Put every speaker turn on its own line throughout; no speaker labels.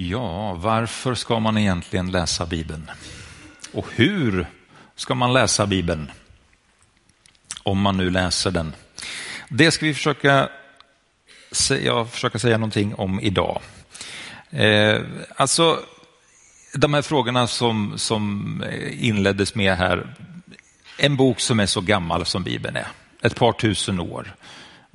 Ja, varför ska man egentligen läsa Bibeln? Och hur ska man läsa Bibeln? Om man nu läser den. Det ska vi försöka, säga, försöka säga någonting om idag. Eh, alltså, de här frågorna som, som eh, inleddes med här. En bok som är så gammal som Bibeln är, ett par tusen år.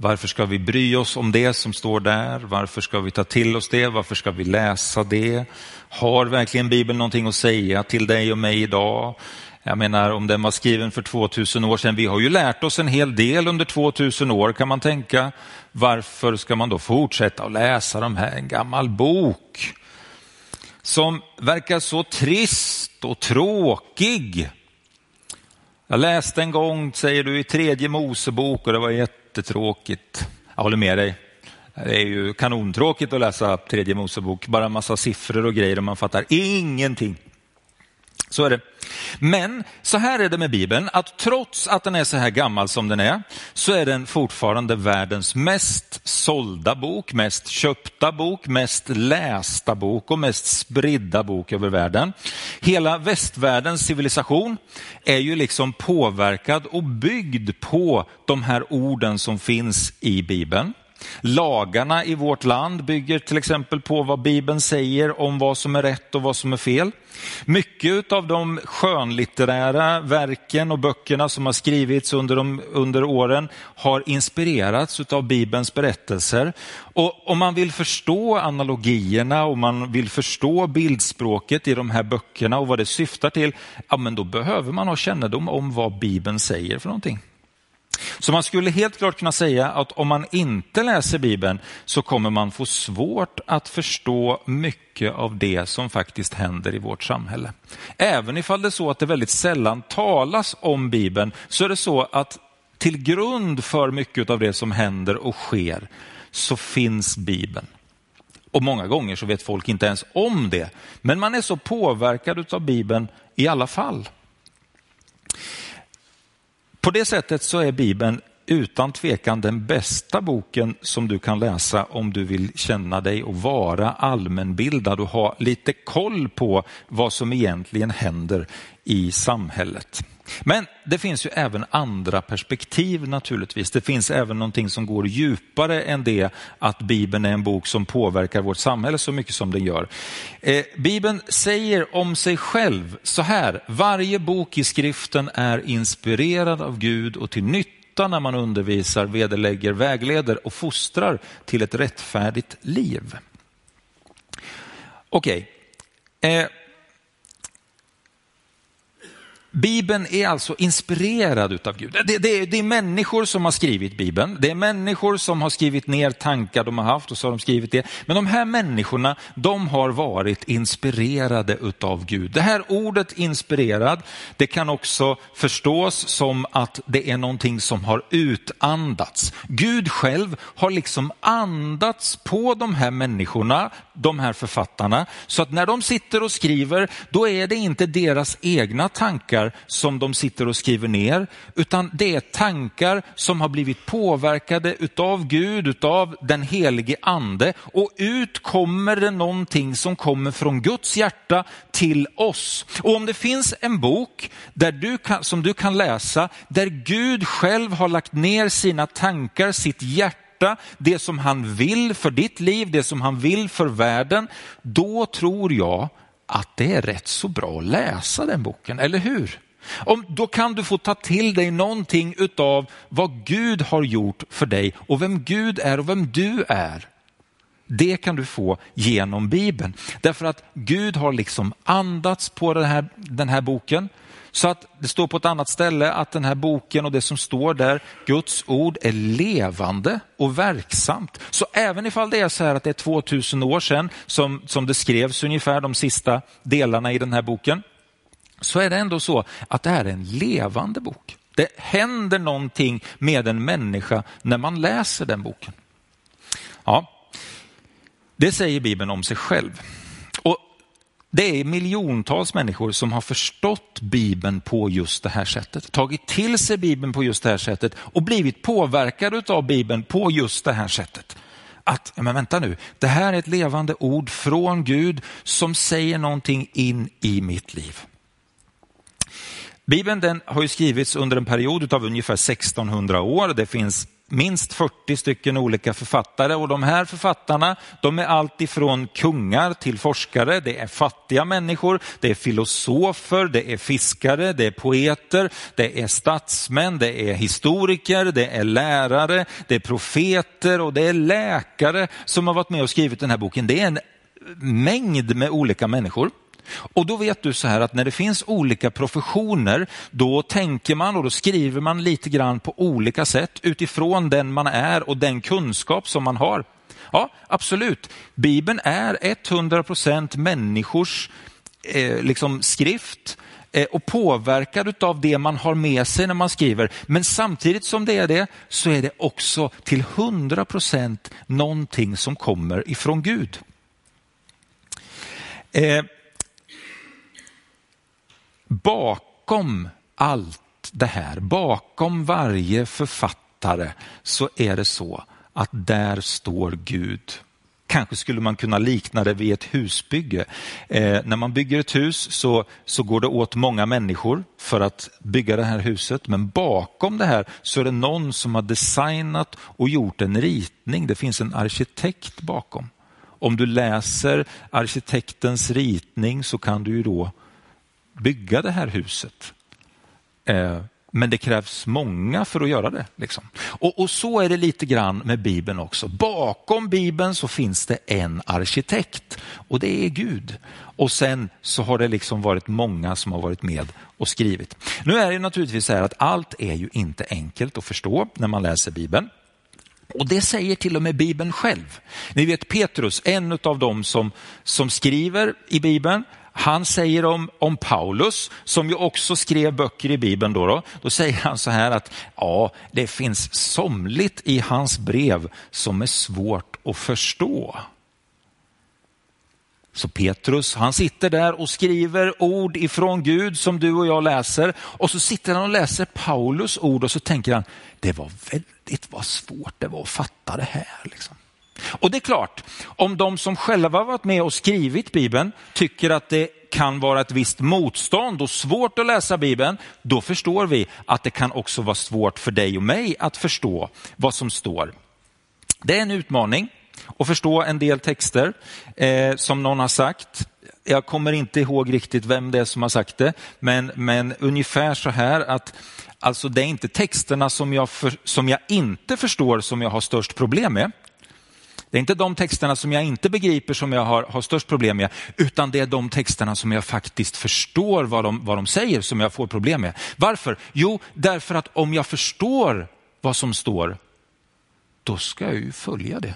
Varför ska vi bry oss om det som står där? Varför ska vi ta till oss det? Varför ska vi läsa det? Har verkligen Bibeln någonting att säga till dig och mig idag? Jag menar om den var skriven för 2000 år sedan. Vi har ju lärt oss en hel del under 2000 år kan man tänka. Varför ska man då fortsätta att läsa de här, en gammal bok som verkar så trist och tråkig? Jag läste en gång, säger du, i tredje Mosebok och det var jättetråkigt. Jag håller med dig. Det är ju kanontråkigt att läsa tredje Mosebok, bara en massa siffror och grejer och man fattar ingenting. Så är det. Men så här är det med Bibeln, att trots att den är så här gammal som den är, så är den fortfarande världens mest sålda bok, mest köpta bok, mest lästa bok och mest spridda bok över världen. Hela västvärldens civilisation är ju liksom påverkad och byggd på de här orden som finns i Bibeln. Lagarna i vårt land bygger till exempel på vad Bibeln säger om vad som är rätt och vad som är fel. Mycket av de skönlitterära verken och böckerna som har skrivits under, de, under åren har inspirerats av Bibelns berättelser. Och om man vill förstå analogierna och man vill förstå bildspråket i de här böckerna och vad det syftar till, ja, men då behöver man ha kännedom om vad Bibeln säger för någonting. Så man skulle helt klart kunna säga att om man inte läser Bibeln så kommer man få svårt att förstå mycket av det som faktiskt händer i vårt samhälle. Även ifall det är så att det väldigt sällan talas om Bibeln så är det så att till grund för mycket av det som händer och sker så finns Bibeln. Och många gånger så vet folk inte ens om det. Men man är så påverkad av Bibeln i alla fall. På det sättet så är Bibeln utan tvekan den bästa boken som du kan läsa om du vill känna dig och vara allmänbildad och ha lite koll på vad som egentligen händer i samhället. Men det finns ju även andra perspektiv naturligtvis. Det finns även någonting som går djupare än det att Bibeln är en bok som påverkar vårt samhälle så mycket som den gör. Eh, Bibeln säger om sig själv så här, varje bok i skriften är inspirerad av Gud och till nytta när man undervisar, vederlägger, vägleder och fostrar till ett rättfärdigt liv. Okej. Okay. Eh, Bibeln är alltså inspirerad av Gud. Det, det, det, är människor som har skrivit Bibeln. Det är människor som har skrivit ner tankar de har haft och så har de skrivit det. Men de här människorna, de har varit inspirerade av Gud. Det här ordet inspirerad, det kan också förstås som att det är någonting som har utandats. Gud själv har liksom andats på de här människorna, de här författarna, så att när de sitter och skriver, då är det inte deras egna tankar tankar som de sitter och skriver ner, utan det är tankar som har blivit påverkade utav Gud, utav den helige ande och ut kommer det någonting som kommer från Guds hjärta till oss. Och om det finns en bok där du kan, som du kan läsa, där Gud själv har lagt ner sina tankar, sitt hjärta, det som han vill för ditt liv, det som han vill för världen, då tror jag att det är rätt så bra att läsa den boken, eller hur? Om, då kan du få ta till dig någonting utav vad Gud har gjort för dig och vem Gud är och vem du är. Det kan du få genom Bibeln. Därför att Gud har liksom andats på den här, den här boken. Så att det står på ett annat ställe att den här boken och det som står där, Guds ord är levande och verksamt. Så även ifall det är så här att det är 2000 år sedan som, som det skrevs ungefär de sista delarna i den här boken, så är det ändå så att det här är en levande bok. Det händer någonting med en människa när man läser den boken. Ja, det säger Bibeln om sig själv. Det är miljontals människor som har förstått Bibeln på just det här sättet, tagit till sig Bibeln på just det här sättet och blivit påverkade av Bibeln på just det här sättet. Att, men vänta nu, det här är ett levande ord från Gud som säger någonting in i mitt liv. Bibeln den har ju skrivits under en period av ungefär 1600 år. Det finns minst 40 stycken olika författare och de här författarna de är allt ifrån kungar till forskare, det är fattiga människor, det är filosofer, det är fiskare, det är poeter, det är statsmän, det är historiker, det är lärare, det är profeter och det är läkare som har varit med och skrivit den här boken. Det är en mängd med olika människor. Och då vet du så här att när det finns olika professioner, då tänker man och då skriver man lite grann på olika sätt utifrån den man är och den kunskap som man har. Ja, absolut. Bibeln är 100% människors eh, liksom skrift eh, och påverkad av det man har med sig när man skriver. Men samtidigt som det är det så är det också till 100% någonting som kommer ifrån Gud. Eh, bakom allt det här, bakom varje författare så är det så att där står Gud. Kanske skulle man kunna likna det vid ett husbygge. Eh, när man bygger ett hus så, så går det åt många människor för att bygga det här huset. Men bakom det här så är det någon som har designat och gjort en ritning. Det finns en arkitekt bakom. Om du läser arkitektens ritning så kan du ju då bygga det här huset. Eh, men det krävs många för att göra det. Liksom. Och, och, så är det lite grann med Bibeln också. Bakom Bibeln så finns det en arkitekt och det är Gud. Och sen så har det liksom varit många som har varit med och skrivit. Nu är det naturligtvis så här att allt är ju inte enkelt att förstå när man läser Bibeln. Och det säger till och med Bibeln själv. Ni vet Petrus, en av dem som, som skriver i Bibeln, han säger om, om Paulus, som ju också skrev böcker i Bibeln, då, då, då säger han så här att ja, det finns somligt i hans brev som är svårt att förstå. Så Petrus, han sitter där och skriver ord ifrån Gud som du och jag läser och så sitter han och läser Paulus ord och så tänker han, det var väldigt vad svårt det var att fatta det här. Liksom. Och det är klart, om de som själva varit med och skrivit Bibeln tycker att det kan vara ett visst motstånd och svårt att läsa Bibeln, då förstår vi att det kan också vara svårt för dig och mig att förstå vad som står. Det är en utmaning att förstå en del texter eh, som någon har sagt. Jag kommer inte ihåg riktigt vem det är som har sagt det, men, men ungefär så här att alltså det är inte texterna som jag, för, som jag inte förstår som jag har störst problem med. Det är inte de texterna som jag inte begriper som jag har, har störst problem med, utan det är de texterna som jag faktiskt förstår vad de, vad de säger som jag får problem med. Varför? Jo, därför att om jag förstår vad som står, då ska jag ju följa det.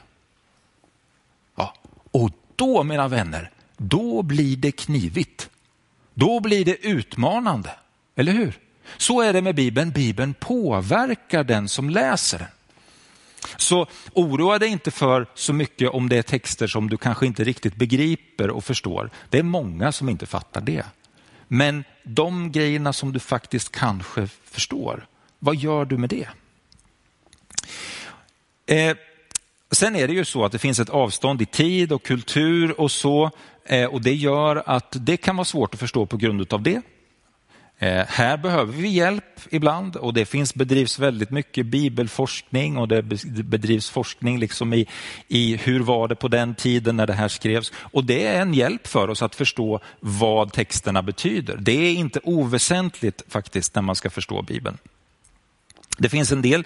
Ja. Och då, mina vänner, då blir det knivigt. Då blir det utmanande, eller hur? Så är det med Bibeln. Bibeln påverkar den som läser den. Så oroa dig inte för så mycket om det är texter som du kanske inte riktigt begriper och förstår. Det är många som inte fattar det. Men de grejerna som du faktiskt kanske förstår, vad gör du med det? Eh, sen är det ju så att det finns ett avstånd i tid och kultur och så eh, och det gör att det kan vara svårt att förstå på grund av det. Eh, här behöver vi hjälp ibland och det finns, bedrivs väldigt mycket bibelforskning och det bedrivs forskning liksom i, i hur var det på den tiden när det här skrevs. Och det är en hjälp för oss att förstå vad texterna betyder. Det är inte oväsentligt faktiskt när man ska förstå Bibeln. Det finns en del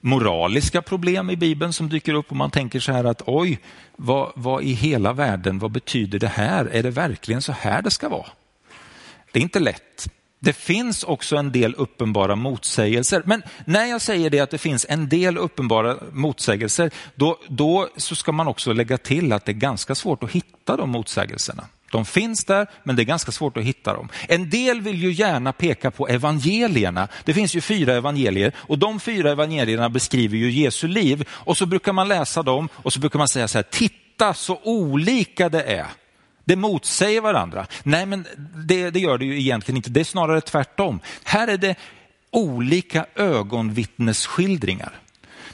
moraliska problem i Bibeln som dyker upp och man tänker så här att oj, vad, vad i hela världen, vad betyder det här? Är det verkligen så här det ska vara? Det är inte lätt. Det finns också en del uppenbara motsägelser. Men när jag säger det att det finns en del uppenbara motsägelser, då, då så ska man också lägga till att det är ganska svårt att hitta de motsägelserna. De finns där, men det är ganska svårt att hitta dem. En del vill ju gärna peka på evangelierna. Det finns ju fyra evangelier och de fyra evangelierna beskriver ju Jesu liv. Och så brukar man läsa dem och så brukar man säga så här, titta så olika det är. Det motsäger varandra. Nej, men det, det, gör det ju egentligen inte. Det är snarare tvärtom. Här är det olika ögonvittnesskildringar.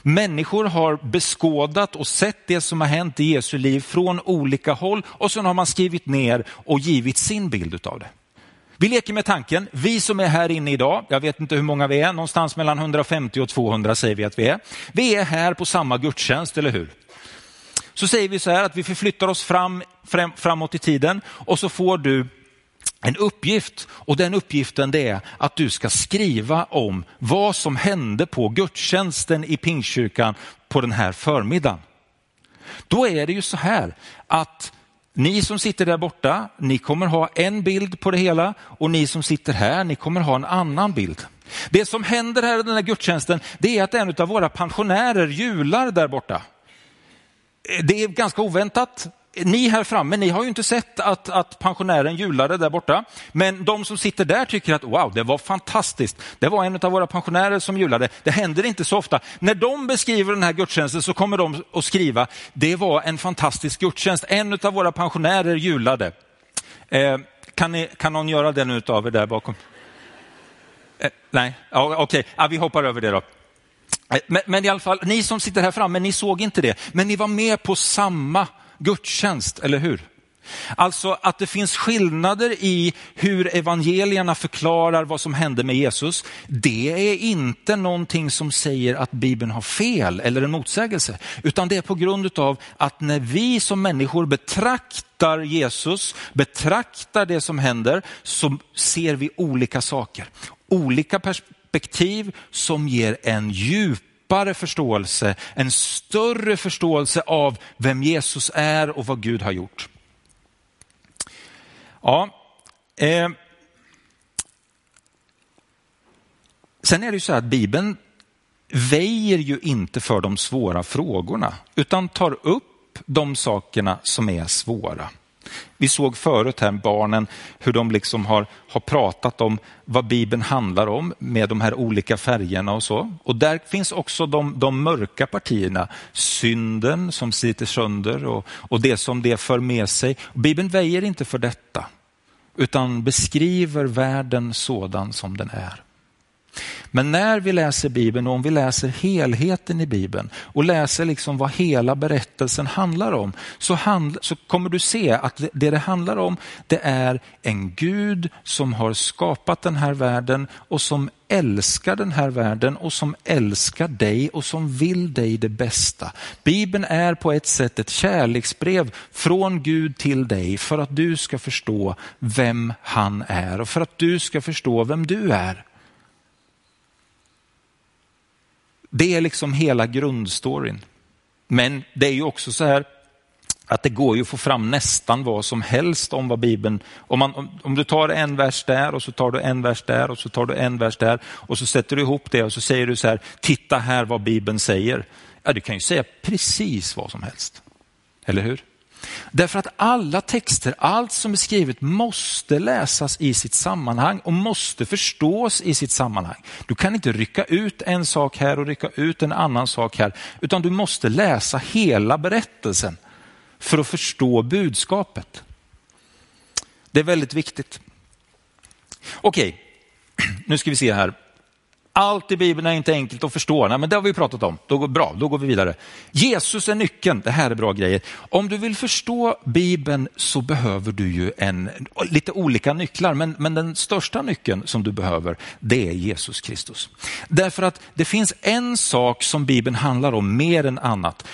Människor har beskådat och sett det som har hänt i Jesu liv från olika håll och sen har man skrivit ner och givit sin bild av det. Vi leker med tanken, vi som är här inne idag, jag vet inte hur många vi är, någonstans mellan 150 och 200 säger vi att vi är. Vi är här på samma gudstjänst, eller hur? Så säger vi så här att vi förflyttar oss fram, fram, framåt i tiden och så får du en uppgift och den uppgiften det är att du ska skriva om vad som hände på gudstjänsten i Pingstkyrkan på den här förmiddagen. Då är det ju så här att ni som sitter där borta, ni kommer ha en bild på det hela och ni som sitter här, ni kommer ha en annan bild. Det som händer här i den här gudstjänsten, det är att en av våra pensionärer jular där borta. Det är ganska oväntat ni här framme, ni har ju inte sett att, att pensionären julade där borta. Men de som sitter där tycker att wow, det var fantastiskt. Det var en av våra pensionärer som julade. Det händer inte så ofta. När de beskriver den här gudstjänsten så kommer de att skriva, det var en fantastisk gudstjänst. En av våra pensionärer julade. Eh, kan, ni, kan någon göra det nu av er där bakom? Eh, nej, ja, okej, okay. ja, vi hoppar över det då. Eh, men, men, i alla fall, ni som sitter här framme, ni såg inte det, men ni var med på samma gudstjänst, eller hur? Alltså att det finns skillnader i hur evangelierna förklarar vad som hände med Jesus. Det är inte någonting som säger att Bibeln har fel eller en motsägelse, utan det är på grund av att när vi som människor betraktar Jesus, betraktar det som händer, så ser vi olika saker. Olika perspektiv som ger en djupare förståelse, en större förståelse av vem Jesus är och vad Gud har gjort. Ja, eh, Sen är det ju så att Bibeln väjer ju inte för de svåra frågorna, utan tar upp de sakerna som är svåra. Vi såg förut här barnen hur de liksom har, har pratat om vad Bibeln handlar om med de här olika färgerna och så. Och där finns också de, de mörka partierna, synden som sliter sönder och, och det som det för med sig. Bibeln väjer inte för detta, utan beskriver världen sådan som den är. Men när vi läser Bibeln och om vi läser helheten i Bibeln och läser liksom vad hela berättelsen handlar om så, handl så kommer du se att det det handlar om det är en Gud som har skapat den här världen och som älskar den här världen och som älskar dig och som vill dig det bästa. Bibeln är på ett sätt ett kärleksbrev från Gud till dig för att du ska förstå vem han är och för att du ska förstå vem du är. Det är liksom hela grundstoryn. Men det är ju också så här att det går ju att få fram nästan vad som helst om vad Bibeln, om, man, om, om, du tar en vers där och så tar du en vers där och så tar du en vers där och så sätter du ihop det och så säger du så här, titta här vad Bibeln säger. Ja, du kan ju säga precis vad som helst. Eller hur? Därför att alla texter, allt som är skrivet måste läsas i sitt sammanhang och måste förstås i sitt sammanhang. Du kan inte rycka ut en sak här och rycka ut en annan sak här, utan du måste läsa hela berättelsen för att förstå budskapet. Det är väldigt viktigt. Okej, nu ska vi se här. Allt i Bibeln är inte enkelt att förstå, Nej, men det har vi pratat om. Då går bra, då går vi vidare. Jesus är nyckeln, det här är bra grejer. Om du vill förstå Bibeln så behöver du ju en, lite olika nycklar, men, men den största nyckeln som du behöver, det är Jesus Kristus. Därför att det finns en sak som Bibeln handlar om mer än annat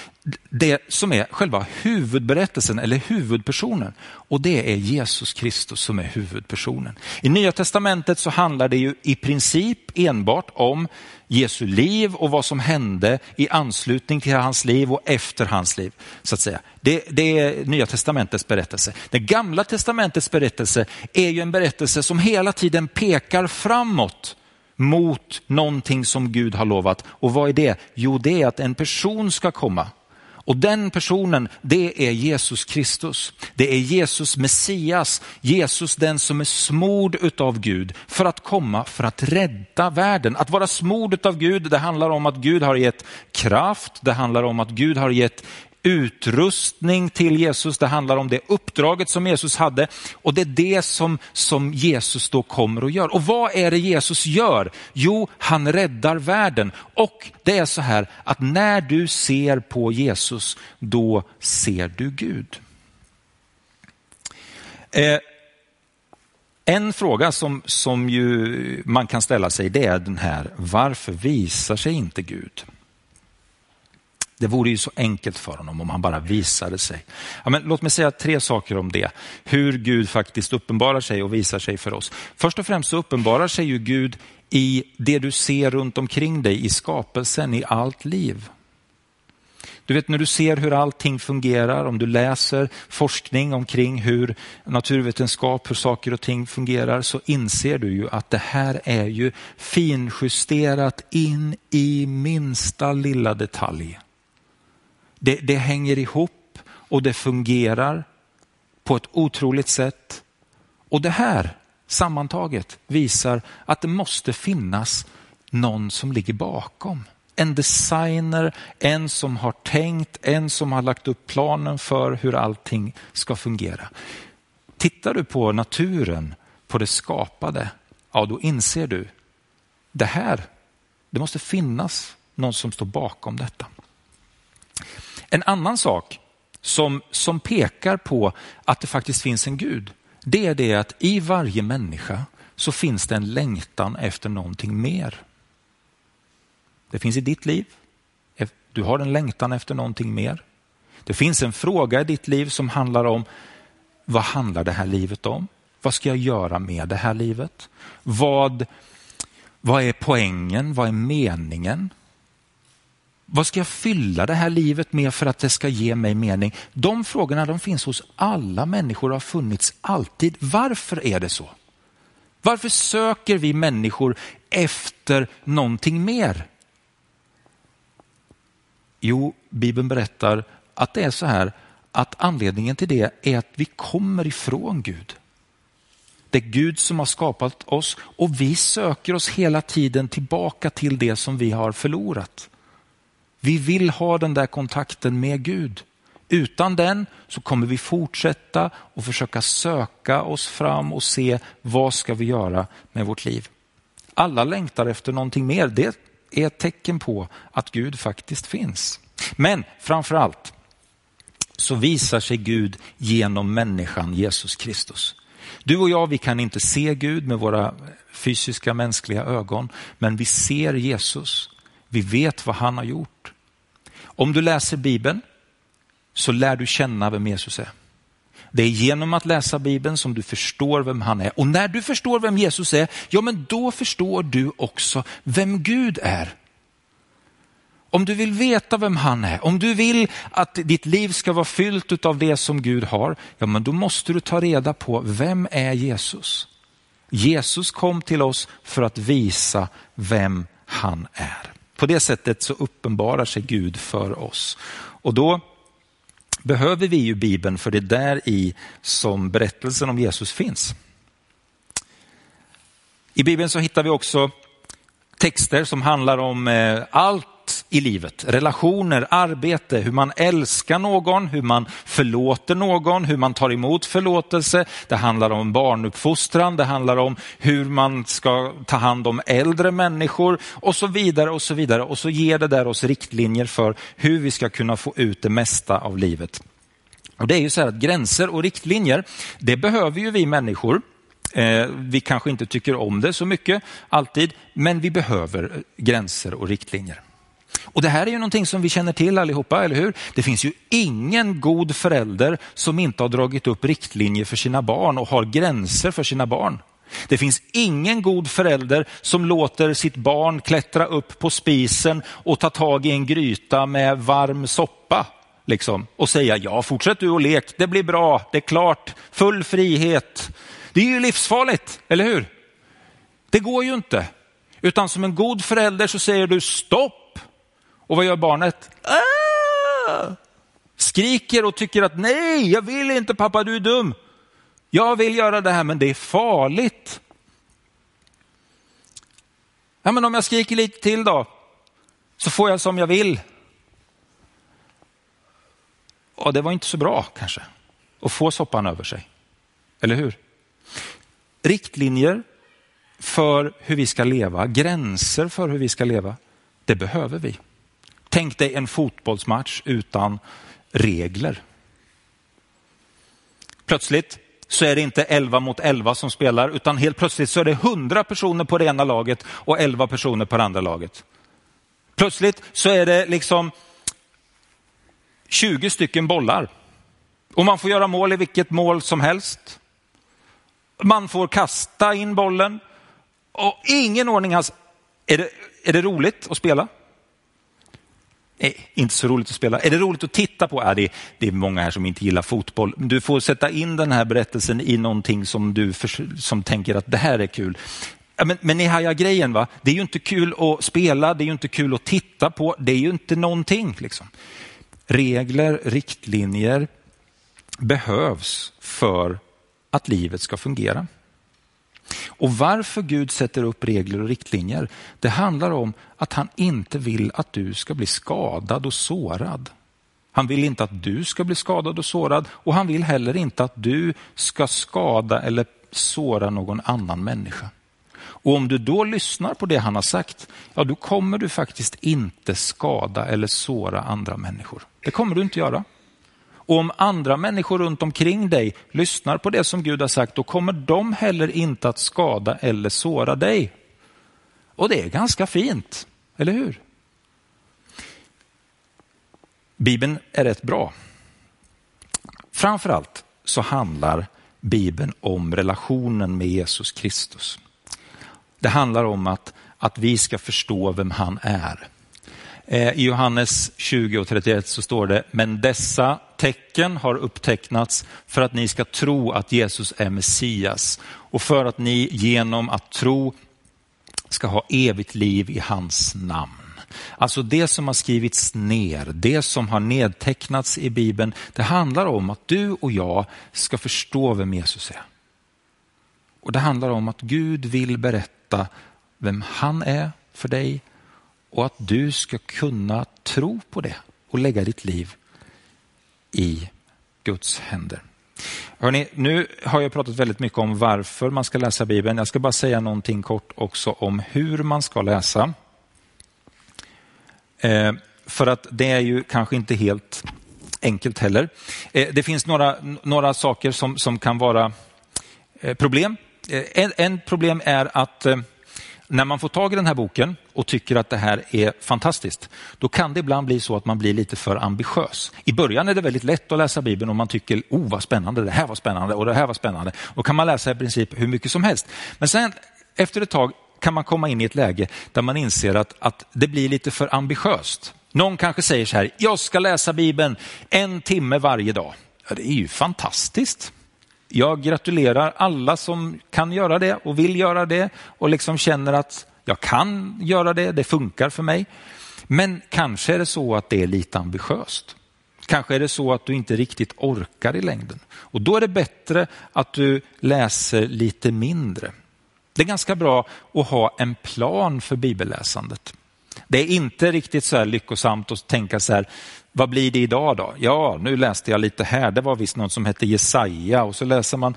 det som är själva huvudberättelsen eller huvudpersonen. Och det är Jesus Kristus som är huvudpersonen. I Nya Testamentet så handlar det ju i princip enbart om Jesu liv och vad som hände i anslutning till hans liv och efter hans liv. så att säga. Det, det är Nya Testamentets berättelse. Det gamla testamentets berättelse är ju en berättelse som hela tiden pekar framåt mot någonting som Gud har lovat. Och vad är det? Jo, det är att en person ska komma och den personen, det är Jesus Kristus. Det är Jesus Messias, Jesus den som är smord utav Gud för att komma för att rädda världen. Att vara smord utav Gud, det handlar om att Gud har gett kraft, det handlar om att Gud har gett utrustning till Jesus, det handlar om det uppdraget som Jesus hade och det är det som, som Jesus då kommer och gör. Och vad är det Jesus gör? Jo, han räddar världen och det är så här att när du ser på Jesus, då ser du Gud. Eh, en fråga som, som ju man kan ställa sig det är den här, varför visar sig inte Gud? Det vore ju så enkelt för honom om han bara visade sig. Ja, men låt mig säga tre saker om det. Hur Gud faktiskt uppenbarar sig och visar sig för oss. Först och främst så uppenbarar sig ju Gud i det du ser runt omkring dig, i skapelsen, i allt liv. Du vet när du ser hur allting fungerar, om du läser forskning omkring hur naturvetenskap, hur saker och ting fungerar, så inser du ju att det här är ju finjusterat in i minsta lilla detalj. Det, det hänger ihop och det fungerar på ett otroligt sätt. Och det här sammantaget visar att det måste finnas någon som ligger bakom. En designer, en som har tänkt, en som har lagt upp planen för hur allting ska fungera. Tittar du på naturen, på det skapade, ja då inser du, det här, det måste finnas någon som står bakom detta. En annan sak som, som pekar på att det faktiskt finns en Gud, det är det att i varje människa så finns det en längtan efter någonting mer. Det finns i ditt liv. Du har en längtan efter någonting mer. Det finns en fråga i ditt liv som handlar om vad handlar det här livet om? Vad ska jag göra med det här livet? Vad, vad är poängen? Vad är meningen? Vad ska jag fylla det här livet med för att det ska ge mig mening? De frågorna de finns hos alla människor och har funnits alltid. Varför är det så? Varför söker vi människor efter någonting mer? Jo, Bibeln berättar att det är så här att anledningen till det är att vi kommer ifrån Gud. Det är Gud som har skapat oss och vi söker oss hela tiden tillbaka till det som vi har förlorat. Vi vill ha den där kontakten med Gud. Utan den så kommer vi fortsätta och försöka söka oss fram och se vad ska vi göra med vårt liv. Alla längtar efter någonting mer. Det är ett tecken på att Gud faktiskt finns. Men framför allt så visar sig Gud genom människan Jesus Kristus. Du och jag, vi kan inte se Gud med våra fysiska mänskliga ögon, men vi ser Jesus. Vi vet vad han har gjort. Om du läser Bibeln så lär du känna vem Jesus är. Det är genom att läsa Bibeln som du förstår vem han är. Och när du förstår vem Jesus är, ja men då förstår du också vem Gud är. Om du vill veta vem han är, om du vill att ditt liv ska vara fyllt av det som Gud har, ja men då måste du ta reda på vem är Jesus? Jesus kom till oss för att visa vem han är. På det sättet så uppenbarar sig Gud för oss. Och då behöver vi ju Bibeln för det är där i som berättelsen om Jesus finns. I Bibeln så hittar vi också texter som handlar om eh, allt, allt i livet. Relationer, arbete, hur man älskar någon, hur man förlåter någon, hur man tar emot förlåtelse. Det handlar om barnuppfostran, det handlar om hur man ska ta hand om äldre människor och så vidare och så vidare. Och så ger det där oss riktlinjer för hur vi ska kunna få ut det mesta av livet. Och Det är ju så här att gränser och riktlinjer, det behöver ju vi människor. Eh, vi kanske inte tycker om det så mycket alltid, men vi behöver gränser och riktlinjer. Och det här är ju någonting som vi känner till allihopa, eller hur? Det finns ju ingen god förälder som inte har dragit upp riktlinjer för sina barn och har gränser för sina barn. Det finns ingen god förälder som låter sitt barn klättra upp på spisen och ta tag i en gryta med varm soppa liksom, och säga ja, fortsätt du och lek, det blir bra, det är klart, full frihet. Det är ju livsfarligt, eller hur? Det går ju inte. Utan som en god förälder så säger du stopp, och vad gör barnet? Ah! Skriker och tycker att nej, jag vill inte pappa, du är dum. Jag vill göra det här, men det är farligt. Ja, men om jag skriker lite till då, så får jag som jag vill. Och det var inte så bra kanske att få soppan över sig. Eller hur? Riktlinjer för hur vi ska leva, gränser för hur vi ska leva, det behöver vi. Tänk dig en fotbollsmatch utan regler. Plötsligt så är det inte 11 mot 11 som spelar, utan helt plötsligt så är det 100 personer på det ena laget och 11 personer på det andra laget. Plötsligt så är det liksom 20 stycken bollar och man får göra mål i vilket mål som helst. Man får kasta in bollen och ingen ordning alls. Är det, är det roligt att spela? Nej, inte så roligt att spela. Är det roligt att titta på? Ja, det, är, det är många här som inte gillar fotboll. Du får sätta in den här berättelsen i någonting som du för, som tänker att det här är kul. Ja, men, men ni hajar grejen, va? det är ju inte kul att spela, det är ju inte kul att titta på, det är ju inte någonting. Liksom. Regler, riktlinjer behövs för att livet ska fungera. Och varför Gud sätter upp regler och riktlinjer, det handlar om att han inte vill att du ska bli skadad och sårad. Han vill inte att du ska bli skadad och sårad och han vill heller inte att du ska skada eller såra någon annan människa. Och om du då lyssnar på det han har sagt, ja då kommer du faktiskt inte skada eller såra andra människor. Det kommer du inte göra. Och om andra människor runt omkring dig lyssnar på det som Gud har sagt, då kommer de heller inte att skada eller såra dig. Och det är ganska fint, eller hur? Bibeln är rätt bra. Framförallt så handlar Bibeln om relationen med Jesus Kristus. Det handlar om att, att vi ska förstå vem han är. Eh, I Johannes 20 och 31 så står det, men dessa tecken har upptecknats för att ni ska tro att Jesus är Messias och för att ni genom att tro ska ha evigt liv i hans namn. Alltså det som har skrivits ner, det som har nedtecknats i Bibeln, det handlar om att du och jag ska förstå vem Jesus är. Och Det handlar om att Gud vill berätta vem han är för dig och att du ska kunna tro på det och lägga ditt liv i Guds händer. Hörrni, nu har jag pratat väldigt mycket om varför man ska läsa Bibeln. Jag ska bara säga någonting kort också om hur man ska läsa. Eh, för att det är ju kanske inte helt enkelt heller. Eh, det finns några, några saker som, som kan vara eh, problem. Eh, en, en, problem är att eh, när man får tag i den här boken och tycker att det här är fantastiskt, då kan det ibland bli så att man blir lite för ambitiös. I början är det väldigt lätt att läsa Bibeln och man tycker, oh vad spännande, det här var spännande och det här var spännande. Då kan man läsa i princip hur mycket som helst. Men sen efter ett tag kan man komma in i ett läge där man inser att, att det blir lite för ambitiöst. Någon kanske säger så här, jag ska läsa Bibeln en timme varje dag. Ja, det är ju fantastiskt. Jag gratulerar alla som kan göra det och vill göra det och liksom känner att jag kan göra det, det funkar för mig. Men kanske är det så att det är lite ambitiöst. Kanske är det så att du inte riktigt orkar i längden. Och då är det bättre att du läser lite mindre. Det är ganska bra att ha en plan för bibelläsandet. Det är inte riktigt så här lyckosamt att tänka så här, vad blir det idag då? Ja, nu läste jag lite här, det var visst någon som hette Jesaja och så läser man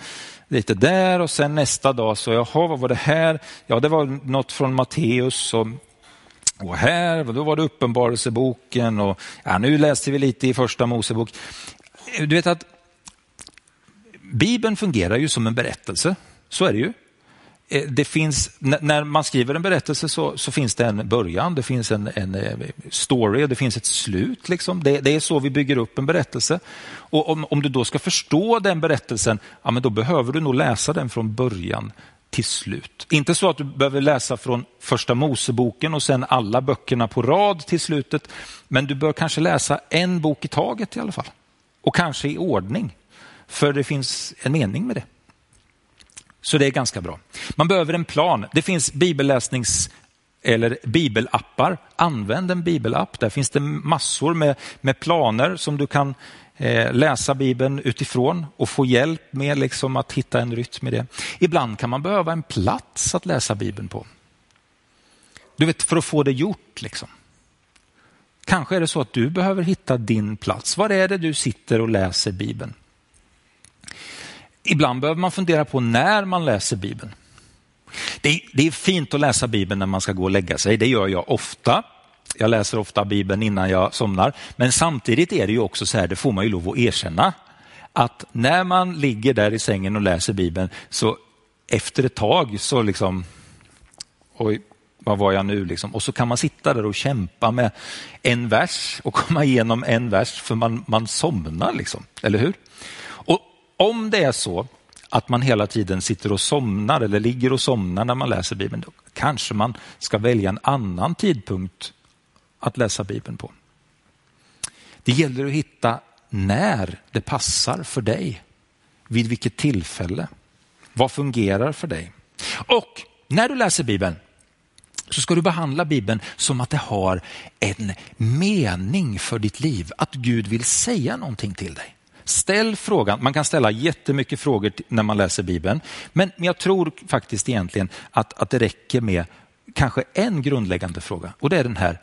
lite där och sen nästa dag så, jaha, vad var det här? Ja, det var något från Matteus och, och här, då var det Uppenbarelseboken och ja, nu läste vi lite i första Mosebok. Du vet att Bibeln fungerar ju som en berättelse, så är det ju. Eh, det finns, när man skriver en berättelse så, så, finns det en början, det finns en, en eh, story och det finns ett slut. Liksom. Det, det, är så vi bygger upp en berättelse. Och om, om du då ska förstå den berättelsen, ja, men då behöver du nog läsa den från början till slut. Inte så att du behöver läsa från första Moseboken och sen alla böckerna på rad till slutet. Men du bör kanske läsa en bok i taget i alla fall. Och kanske i ordning. För det finns en mening med det. Så det är ganska bra. Man behöver en plan. Det finns bibelläsnings eller bibelappar. Använd en bibelapp. Där finns det massor med, med planer som du kan eh, läsa Bibeln utifrån och få hjälp med liksom att hitta en rytm i det. Ibland kan man behöva en plats att läsa Bibeln på. Du vet, för att få det gjort. Liksom. Kanske är det så att du behöver hitta din plats. Var är det du sitter och läser Bibeln? Ibland behöver man fundera på när man läser Bibeln. Det är, det är, fint att läsa Bibeln när man ska gå och lägga sig. Det gör jag ofta. Jag läser ofta Bibeln innan jag somnar. Men samtidigt är det ju också så här, det får man ju lov att erkänna, att när man ligger där i sängen och läser Bibeln så efter ett tag så liksom, oj, vad var jag nu liksom? Och så kan man sitta där och kämpa med en vers och komma igenom en vers för man, man somnar liksom, eller hur? Om det är så att man hela tiden sitter och somnar eller ligger och somnar när man läser Bibeln, då kanske man ska välja en annan tidpunkt att läsa Bibeln på. Det gäller att hitta när det passar för dig. Vid vilket tillfälle. Vad fungerar för dig? Och när du läser Bibeln så ska du behandla Bibeln som att det har en mening för ditt liv. Att Gud vill säga någonting till dig. Ställ frågan, man kan ställa jättemycket frågor när man läser Bibeln, men jag tror faktiskt egentligen att, att det räcker med kanske en grundläggande fråga och det är den här.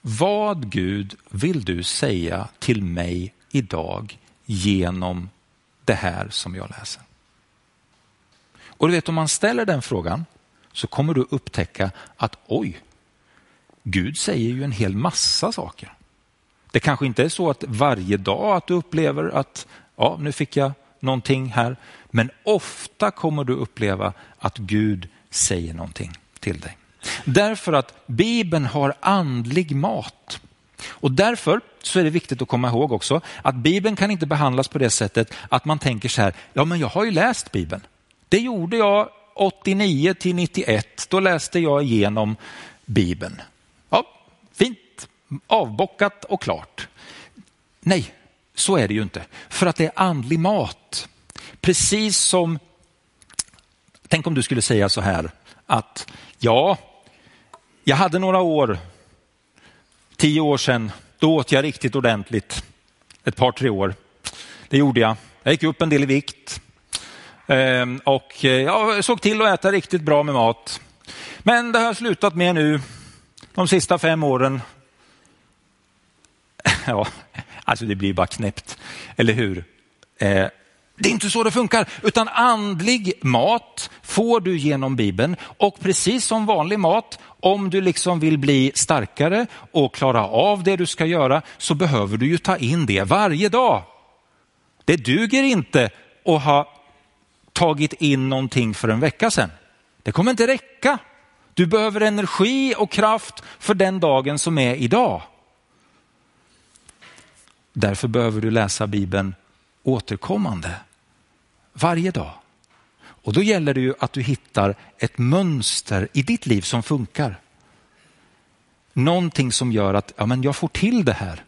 Vad Gud vill du säga till mig idag genom det här som jag läser? Och du vet om man ställer den frågan så kommer du upptäcka att oj, Gud säger ju en hel massa saker. Det kanske inte är så att varje dag att du upplever att ja, nu fick jag någonting här, men ofta kommer du uppleva att Gud säger någonting till dig. Därför att Bibeln har andlig mat. Och därför så är det viktigt att komma ihåg också att Bibeln kan inte behandlas på det sättet att man tänker så här, ja men jag har ju läst Bibeln. Det gjorde jag 89 till 91, då läste jag igenom Bibeln. Avbockat och klart. Nej, så är det ju inte. För att det är andlig mat. Precis som, tänk om du skulle säga så här att ja, jag hade några år, tio år sedan, då åt jag riktigt ordentligt. Ett par, tre år. Det gjorde jag. Jag gick upp en del i vikt. Ehm, och eh, jag såg till att äta riktigt bra med mat. Men det har jag slutat med nu de sista fem åren. Ja, alltså det blir bara knäppt, eller hur? Eh, det är inte så det funkar, utan andlig mat får du genom Bibeln och precis som vanlig mat, om du liksom vill bli starkare och klara av det du ska göra så behöver du ju ta in det varje dag. Det duger inte att ha tagit in någonting för en vecka sedan. Det kommer inte räcka. Du behöver energi och kraft för den dagen som är idag. Därför behöver du läsa Bibeln återkommande, varje dag. Och då gäller det ju att du hittar ett mönster i ditt liv som funkar. Någonting som gör att ja, men jag får till det här.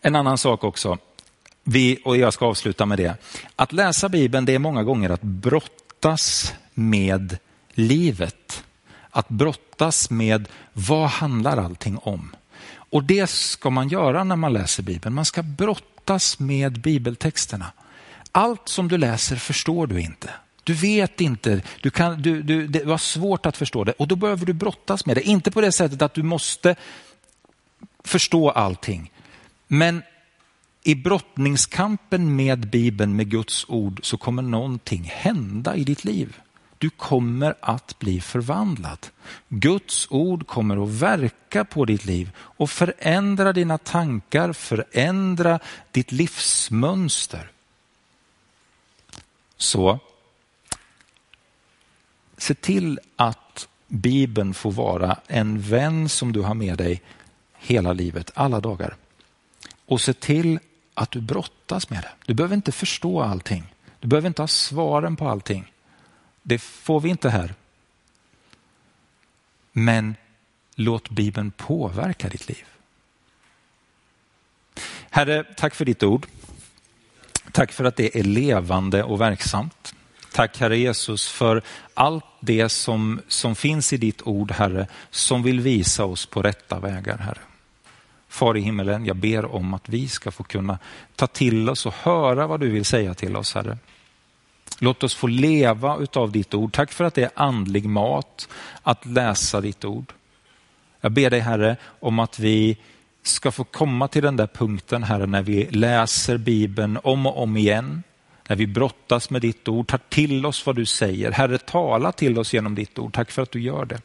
En annan sak också vi, och jag ska avsluta med det, att läsa Bibeln det är många gånger att brottas med livet. Att brottas med vad handlar allting om? Och det ska man göra när man läser Bibeln. Man ska brottas med bibeltexterna. Allt som du läser förstår du inte. Du vet inte, du kan, du, du, det var svårt att förstå det och då behöver du brottas med det. Inte på det sättet att du måste förstå allting. Men i brottningskampen med Bibeln, med Guds ord, så kommer någonting hända i ditt liv. Du kommer att bli förvandlad. Guds ord kommer att verka på ditt liv och förändra dina tankar, förändra ditt livsmönster. Så se till att Bibeln får vara en vän som du har med dig hela livet, alla dagar. Och se till att du brottas med det. Du behöver inte förstå allting. Du behöver inte ha svaren på allting. Det får vi inte här. Men låt Bibeln påverka ditt liv. Herre, tack för ditt ord. Tack för att det är levande och verksamt. Tack Herre Jesus för allt det som, som finns i ditt ord Herre, som vill visa oss på rätta vägar Herre. Far i himmelen, jag ber om att vi ska få kunna ta till oss och höra vad du vill säga till oss, Herre. Låt oss få leva utav ditt ord. Tack för att det är andlig mat att läsa ditt ord. Jag ber dig Herre om att vi ska få komma till den där punkten Herre när vi läser Bibeln om och om igen. När vi brottas med ditt ord, tar till oss vad du säger. Herre, tala till oss genom ditt ord. Tack för att du gör det.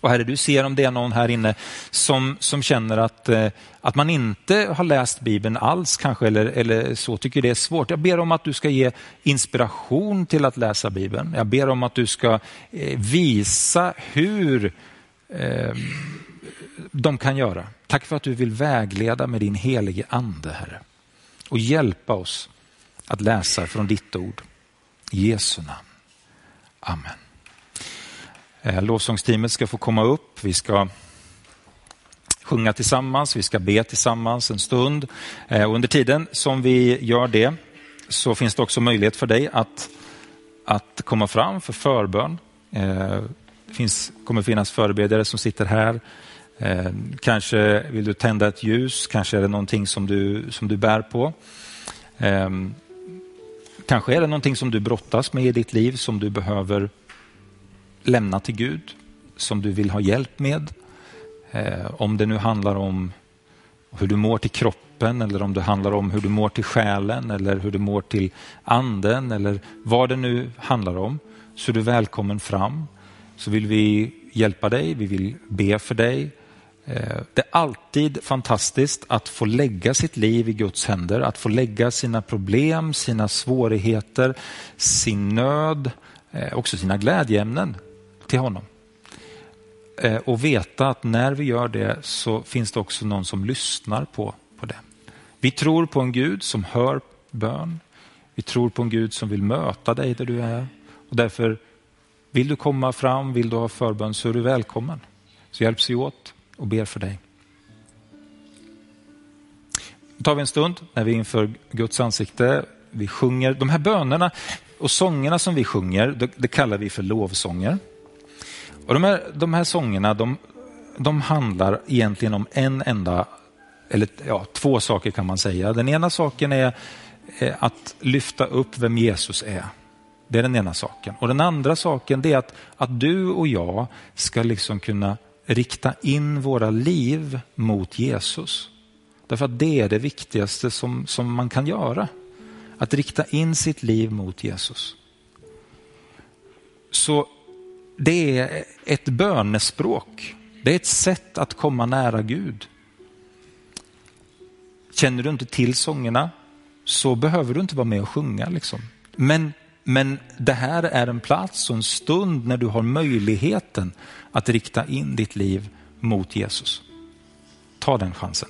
Och Herre, du ser om det är någon här inne som, som känner att, eh, att man inte har läst Bibeln alls kanske, eller, eller så, tycker det är svårt. Jag ber om att du ska ge inspiration till att läsa Bibeln. Jag ber om att du ska eh, visa hur eh, de kan göra. Tack för att du vill vägleda med din helige ande, Herre. Och hjälpa oss att läsa från ditt ord. I Jesu namn. Amen. Eh, lovsångsteamet ska få komma upp. Vi ska sjunga tillsammans, vi ska be tillsammans en stund. Eh, och under tiden som vi gör det så finns det också möjlighet för dig att, att komma fram för förbön. Det finns, kommer finnas förebedjare som sitter här. Kanske vill du tända ett ljus, kanske är det någonting som du, som du bär på. Kanske är det någonting som du brottas med i ditt liv som du behöver lämna till Gud, som du vill ha hjälp med. Eh, om det nu handlar om hur du mår till kroppen eller om det handlar om hur du mår till själen eller hur du mår till anden eller vad det nu handlar om, så är du välkommen fram. Så vill vi hjälpa dig, vi vill be för dig. Eh, det är alltid fantastiskt att få lägga sitt liv i Guds händer, att få lägga sina problem, sina svårigheter, sin nöd, eh, också sina glädjeämnen till honom. Eh, och veta att när vi gör det så finns det också någon som lyssnar på, på det. Vi tror på en Gud som hör bön. Vi tror på en Gud som vill möta dig där du är. Och därför vill du komma fram, vill du ha förbön så är du välkommen. Så hjälps vi åt och ber för dig. Nu tar vi en stund när vi är inför Guds ansikte. Vi sjunger de här bönerna och sångerna som vi sjunger, det, det kallar vi för lovsånger. Och de, här, de här sångerna de, de handlar egentligen om en enda, eller ja, två saker kan man säga. Den ena saken är eh, att lyfta upp vem Jesus är. Det är den ena saken. Och den andra saken är att, att du och jag ska liksom kunna rikta in våra liv mot Jesus. Därför att det är det viktigaste som, som man kan göra. Att rikta in sitt liv mot Jesus. Så det är ett bönespråk. Det är ett sätt att komma nära Gud. Känner du inte till sångerna så behöver du inte vara med och sjunga. Liksom. Men, men det här är en plats och en stund när du har möjligheten att rikta in ditt liv mot Jesus. Ta den chansen.